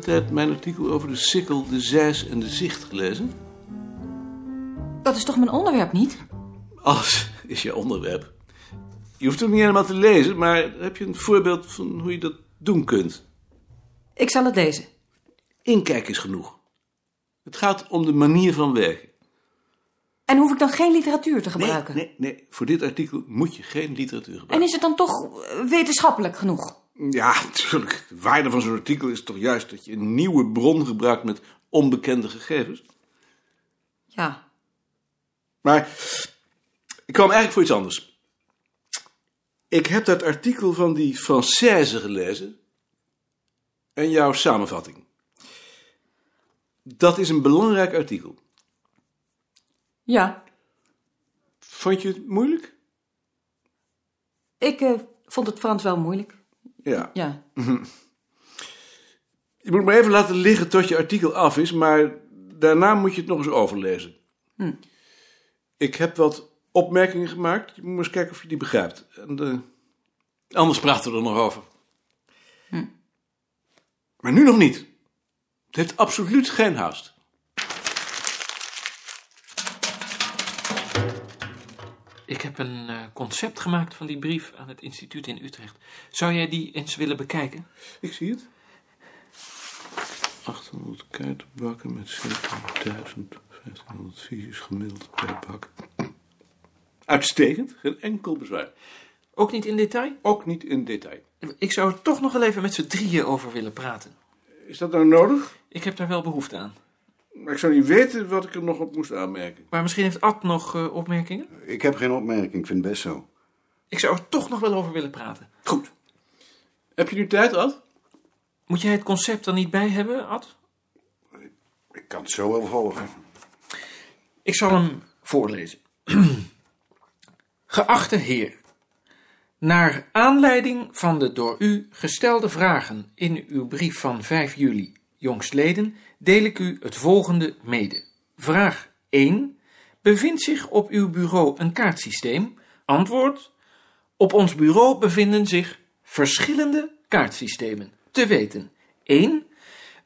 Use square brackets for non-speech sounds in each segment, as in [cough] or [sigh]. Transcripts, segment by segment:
tijd mijn artikel over de sikkel, de zeis en de zicht gelezen? Dat is toch mijn onderwerp niet? Alles is je onderwerp. Je hoeft het niet helemaal te lezen, maar heb je een voorbeeld van hoe je dat doen kunt? Ik zal het lezen. Inkijk is genoeg. Het gaat om de manier van werken. En hoef ik dan geen literatuur te gebruiken? Nee, nee, nee, voor dit artikel moet je geen literatuur gebruiken. En is het dan toch eh, wetenschappelijk genoeg? Ja, natuurlijk. De waarde van zo'n artikel is toch juist dat je een nieuwe bron gebruikt met onbekende gegevens. Ja. Maar ik kwam eigenlijk voor iets anders. Ik heb dat artikel van die Française gelezen en jouw samenvatting. Dat is een belangrijk artikel. Ja. Vond je het moeilijk? Ik eh, vond het Frans wel moeilijk. Ja. Ja. [laughs] Je moet maar even laten liggen tot je artikel af is, maar daarna moet je het nog eens overlezen. Hm. Ik heb wat opmerkingen gemaakt. Je moet eens kijken of je die begrijpt. En, eh, anders praten we er nog over. Hm. Maar nu nog niet. Het heeft absoluut geen haast. Ik heb een eh, concept gemaakt van die brief aan het instituut in Utrecht. Zou jij die eens willen bekijken? Ik zie het. 800 kaartenbakken met 7000, 1500 visies gemiddeld per bak. Uitstekend, geen enkel bezwaar. Ook niet in detail? Ook niet in detail. Ik zou er toch nog wel even met z'n drieën over willen praten. Is dat nou nodig? Ik heb daar wel behoefte aan. Maar ik zou niet weten wat ik er nog op moest aanmerken. Maar misschien heeft Ad nog eh, opmerkingen? Ik heb geen opmerking, ik vind het best zo. Ik zou er toch nog wel over willen praten. Goed. Heb je nu tijd, Ad? Moet jij het concept er niet bij hebben, Ad? Ik kan het zo wel volgen. Ik zal hem voorlezen. [clears throat] Geachte heer, naar aanleiding van de door u gestelde vragen in uw brief van 5 juli jongstleden deel ik u het volgende mede. Vraag 1. Bevindt zich op uw bureau een kaartsysteem? Antwoord. Op ons bureau bevinden zich verschillende kaartsystemen. Te weten 1.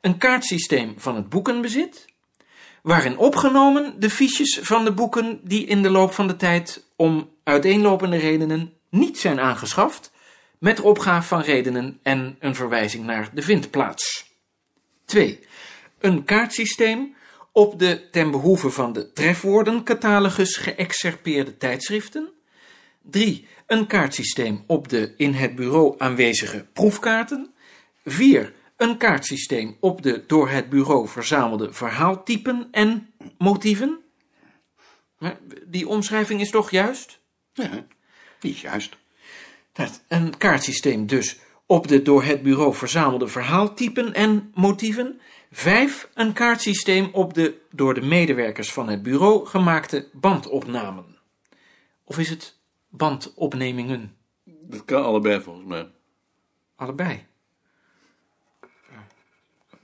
Een kaartsysteem van het boekenbezit, waarin opgenomen de fiches van de boeken die in de loop van de tijd om uiteenlopende redenen niet zijn aangeschaft, met opgave van redenen en een verwijzing naar de vindplaats. 2. Een kaartsysteem op de ten behoeve van de trefwoordencatalogus geëxcerpeerde tijdschriften. 3. Een kaartsysteem op de in het bureau aanwezige proefkaarten. 4. Een kaartsysteem op de door het bureau verzamelde verhaaltypen en motieven. Die omschrijving is toch juist? Ja, die is juist. Dat, een kaartsysteem dus op de door het bureau verzamelde verhaaltypen en motieven. Vijf, een kaartsysteem op de door de medewerkers van het bureau gemaakte bandopnamen. Of is het bandopnemingen? Dat kan allebei volgens mij. Allebei.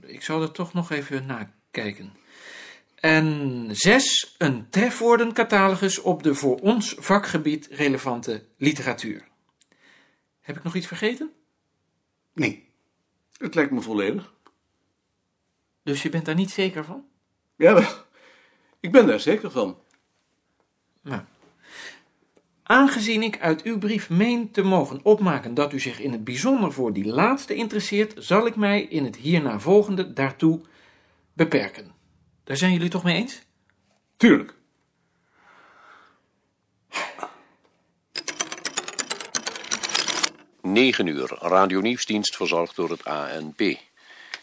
Ik zal er toch nog even nakijken. En zes, een trefwoordencatalogus op de voor ons vakgebied relevante literatuur. Heb ik nog iets vergeten? Nee, Het lijkt me volledig. Dus je bent daar niet zeker van? Jawel, ik ben daar zeker van. Nou. Aangezien ik uit uw brief meen te mogen opmaken dat u zich in het bijzonder voor die laatste interesseert, zal ik mij in het hierna volgende daartoe beperken. Daar zijn jullie toch mee eens? Tuurlijk. Negen uur, radionieuwsdienst verzorgd door het ANP.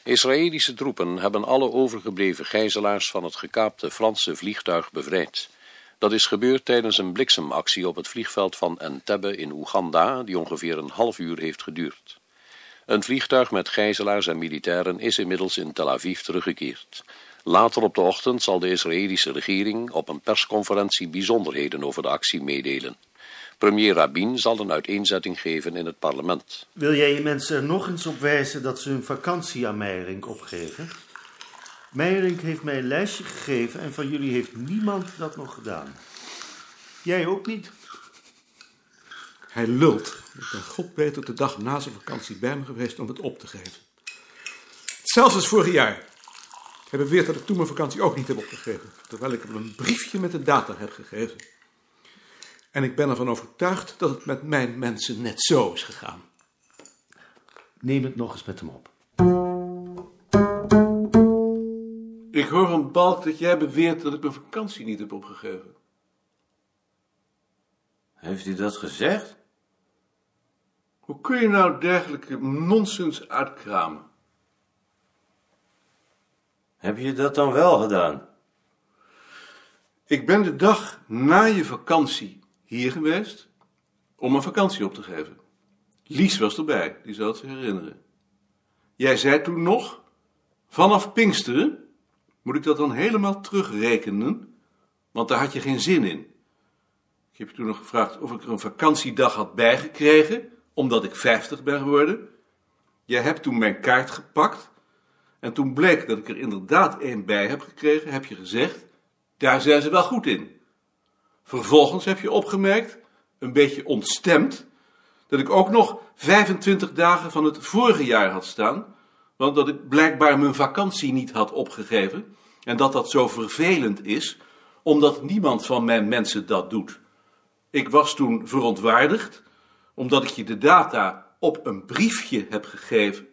Israëlische troepen hebben alle overgebleven gijzelaars van het gekaapte Franse vliegtuig bevrijd. Dat is gebeurd tijdens een bliksemactie op het vliegveld van Entebbe in Oeganda, die ongeveer een half uur heeft geduurd. Een vliegtuig met gijzelaars en militairen is inmiddels in Tel Aviv teruggekeerd. Later op de ochtend zal de Israëlische regering op een persconferentie bijzonderheden over de actie meedelen. Premier Rabin zal een uiteenzetting geven in het parlement. Wil jij je mensen er nog eens op wijzen dat ze hun vakantie aan Meijerink opgeven? Meijerink heeft mij een lijstje gegeven en van jullie heeft niemand dat nog gedaan. Jij ook niet? Hij lult. Ik ben god weet op de dag na zijn vakantie bij me geweest om het op te geven. Zelfs als vorig jaar. Hij beweert dat ik toen mijn vakantie ook niet heb opgegeven. Terwijl ik hem een briefje met de data heb gegeven. En ik ben ervan overtuigd dat het met mijn mensen net zo is gegaan. Neem het nog eens met hem op. Ik hoor van Balk dat jij beweert dat ik mijn vakantie niet heb opgegeven. Heeft u dat gezegd? Hoe kun je nou dergelijke nonsens uitkramen? Heb je dat dan wel gedaan? Ik ben de dag na je vakantie hier geweest om een vakantie op te geven. Lies was erbij, die zal het zich herinneren. Jij zei toen nog, vanaf Pinksteren moet ik dat dan helemaal terugrekenen, want daar had je geen zin in. Ik heb je toen nog gevraagd of ik er een vakantiedag had bijgekregen, omdat ik 50 ben geworden. Jij hebt toen mijn kaart gepakt en toen bleek dat ik er inderdaad één bij heb gekregen, heb je gezegd, daar zijn ze wel goed in. Vervolgens heb je opgemerkt, een beetje ontstemd, dat ik ook nog 25 dagen van het vorige jaar had staan, want dat ik blijkbaar mijn vakantie niet had opgegeven en dat dat zo vervelend is, omdat niemand van mijn mensen dat doet. Ik was toen verontwaardigd, omdat ik je de data op een briefje heb gegeven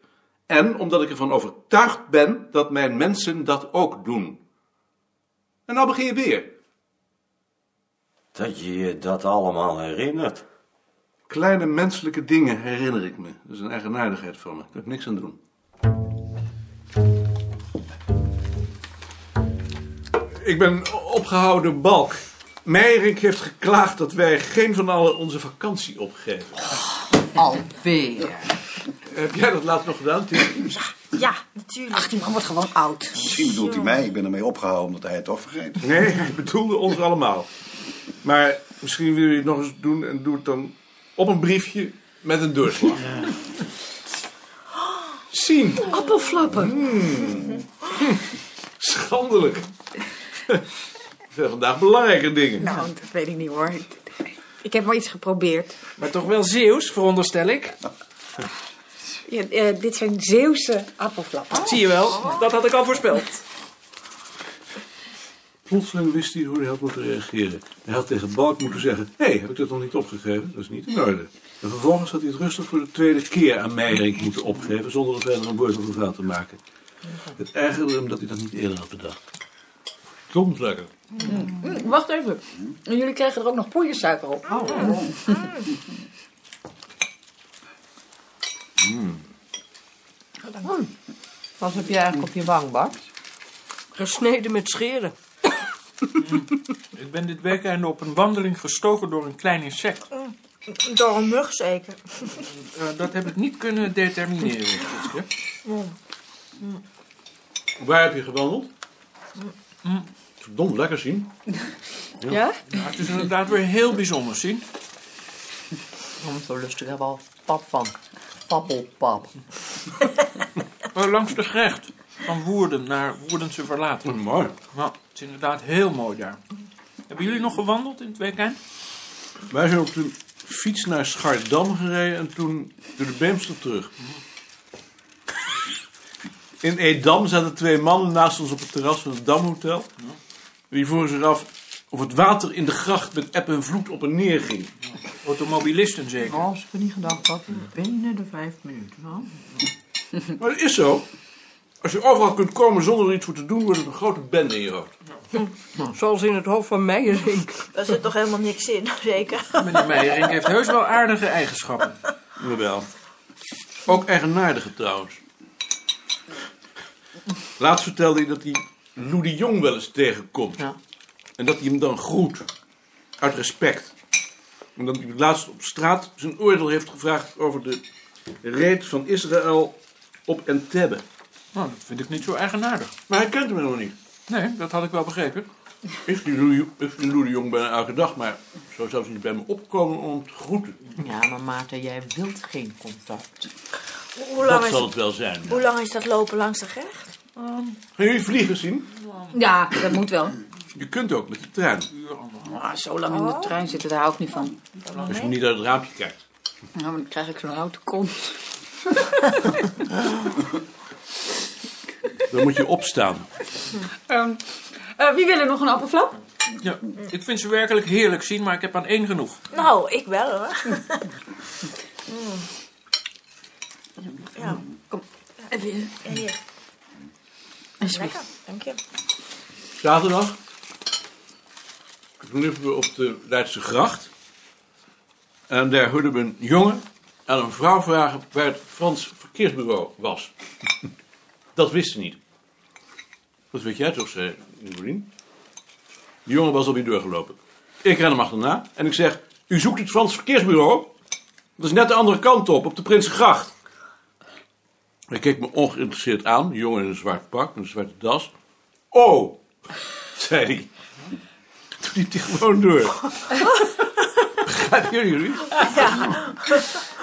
en omdat ik ervan overtuigd ben dat mijn mensen dat ook doen. En nou begin je weer. Dat je je dat allemaal herinnert. Kleine menselijke dingen herinner ik me. Dat is een eigenaardigheid van me. Daar kan ik niks aan doen. Ik ben opgehouden balk. Meijerink heeft geklaagd dat wij geen van allen onze vakantie opgeven. Alweer. Heb jij dat laatst nog gedaan, Tim? Ja, natuurlijk. Ach, die man wordt gewoon oud. Misschien bedoelt hij mij. Ik ben ermee opgehouden omdat hij het toch vergeet. Nee, hij bedoelde ons allemaal. Maar misschien wil je het nog eens doen en doe het dan op een briefje met een doorslag. Zien. Appelflappen. Schandelijk. Er zijn vandaag belangrijke dingen. Nou, dat weet ik niet hoor. Ik- heb maar iets geprobeerd. Maar toch wel Zeeuws, veronderstel ik. Ja, eh, dit zijn Zeeuwse appelflappen. Zie je wel, dat had ik al voorspeld. Plotseling wist hij hoe hij had moeten reageren. Hij had tegen Balk moeten zeggen: Hé, hey, heb ik dat nog niet opgegeven? Dat is niet in orde. En vervolgens had hij het rustig voor de tweede keer aan Meijerink moeten opgeven, zonder er verder een woord over vuil te maken. Het ergerde hem dat hij dat niet eerder had bedacht. Komt lekker. Wacht even. En jullie krijgen er ook nog poeiersuiker op. Wat heb je eigenlijk op je wang, Bart? Gesneden met scheren. Ik ben dit weekend op een wandeling gestoken door een klein insect. Door een mug zeker. Eh, dat heb ik niet kunnen determineren. Waar heb je gewandeld? Verdomd lekker zien. Ja? Ja, het is inderdaad weer heel bijzonder, zien. Om zo lustig hebben al pap van. Pappelpap. Maar langs de grecht van Woerden naar Woerdense Verlaten. Mooi. Nou, het is inderdaad heel mooi daar. Hebben jullie nog gewandeld in het weekend? Wij zijn op de fiets naar Schardam gereden en toen door de Beemster terug. [laughs] In Edam zaten twee mannen naast ons op het terras van het Damhotel. Die vroegen zich af of het water in de gracht met eb en vloed op en neer ging. Automobilisten zeker. Oh, als ik er niet gedacht had, binnen de vijf minuten. hoor. Maar het is zo. Als je overal kunt komen zonder er iets voor te doen, wordt het een grote bende in je hoofd. Zoals in het hoofd van Meijerink. Daar zit toch helemaal niks in, [laughs] zeker? Meneer Meijering heeft heus wel aardige eigenschappen. Jawel. Ook eigenaardige trouwens. Laatst vertelde hij dat hij Lou de Jong wel eens tegenkomt. Ja. En dat hij hem dan groet. Uit respect. En dat hij laatst op straat zijn oordeel heeft gevraagd over de reed van Israël op Entebbe. Nou, dat vind ik niet zo eigenaardig. Maar hij kent hem nog niet. Nee, dat had ik wel begrepen. Ik zie Lou, ik zie Lou de Jong bijna elke dag, maar zou zelfs niet bij me opkomen om hem te groeten. Ja, maar Maarten, jij wilt geen contact. Hoe lang, Dat is, zal het wel zijn. hoe lang is dat lopen langs de gerecht? Gaan jullie vliegen zien? Ja, dat moet wel. Je kunt ook met de trein. Maar zo lang in de trein zitten, daar hou ik niet van. Als je niet uit het raampje kijkt. Nou, dan krijg ik zo'n houten kont. [laughs] Dan moet je opstaan. Ehm, eh, wie wil er nog een appelflap? Ja, ik vind ze werkelijk heerlijk zien, maar ik heb aan één genoeg. Nou, ik wel hoor. [laughs] Mm. Ja, Even, ja, hier. Lekker, dank je. Zaterdag liepen we op de Leidse gracht. En daar hoorden we een jongen aan een vrouw vragen waar het Frans verkeersbureau was. [laughs] Dat wist ze niet. Dat weet jij toch, zei Nicolien. Die jongen was alweer doorgelopen. Ik ren hem achterna en ik zeg, u zoekt het Frans verkeersbureau? Dat is net de andere kant op, op de Prinsengracht. Hij keek me ongeïnteresseerd aan, de jongen in een zwart pak, met een zwarte das. Oh, [laughs] zei hij. Toen liep hij gewoon door. Begrijpen jullie?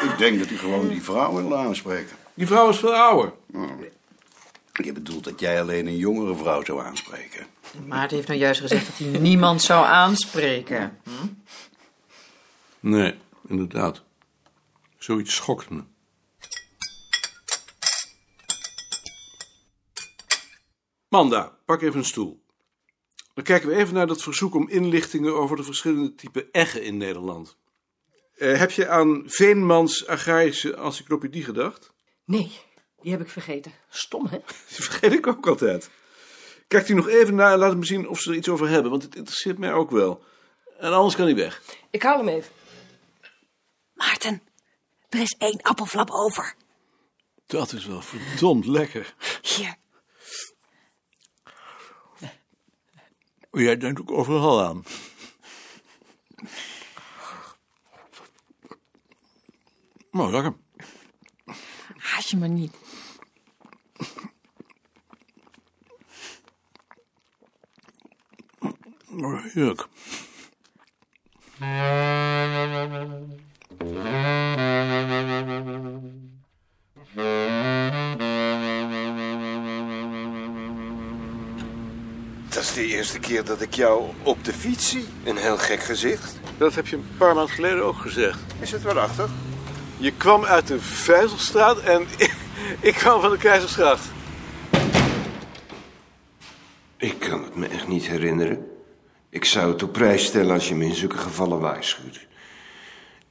Ik denk dat hij gewoon die vrouw wil aanspreken. Die vrouw is veel ouder. Je bedoelt dat jij alleen een jongere vrouw zou aanspreken. Maarten heeft nou juist gezegd dat hij niemand zou aanspreken. Hm? Nee, inderdaad. Zoiets schokt me. Manda, pak even een stoel. Dan kijken we even naar dat verzoek om inlichtingen over de verschillende typen eggen in Nederland. Eh, heb je aan Veenmans agrarische encyclopedie gedacht? Nee, die heb ik vergeten. Stom, hè? [laughs] Die vergeet ik ook altijd. Kijk die nog even na en laat me zien of ze er iets over hebben, want het interesseert mij ook wel. En anders kan hij weg. Ik haal hem even. Maarten, er is één appelflap over. Dat is wel verdomd lekker. Hier. Jij denkt ook overal aan. Nou, lekker. Haast je maar niet. Oh, Heerlijk. Dat is de eerste keer dat ik jou op de fiets zie. Een heel gek gezicht. Dat heb je een paar maanden geleden ook gezegd. Is het waarachtig? Je kwam uit de Vijzelstraat en ik, ik kwam van de Keizersgracht. Ik kan het me echt niet herinneren. Ik zou het op prijs stellen als je me in zulke gevallen waarschuwt.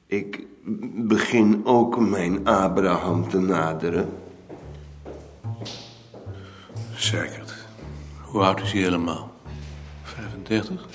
Ik begin ook mijn Abraham te naderen. Zeker. Hoe oud is hij helemaal? 35?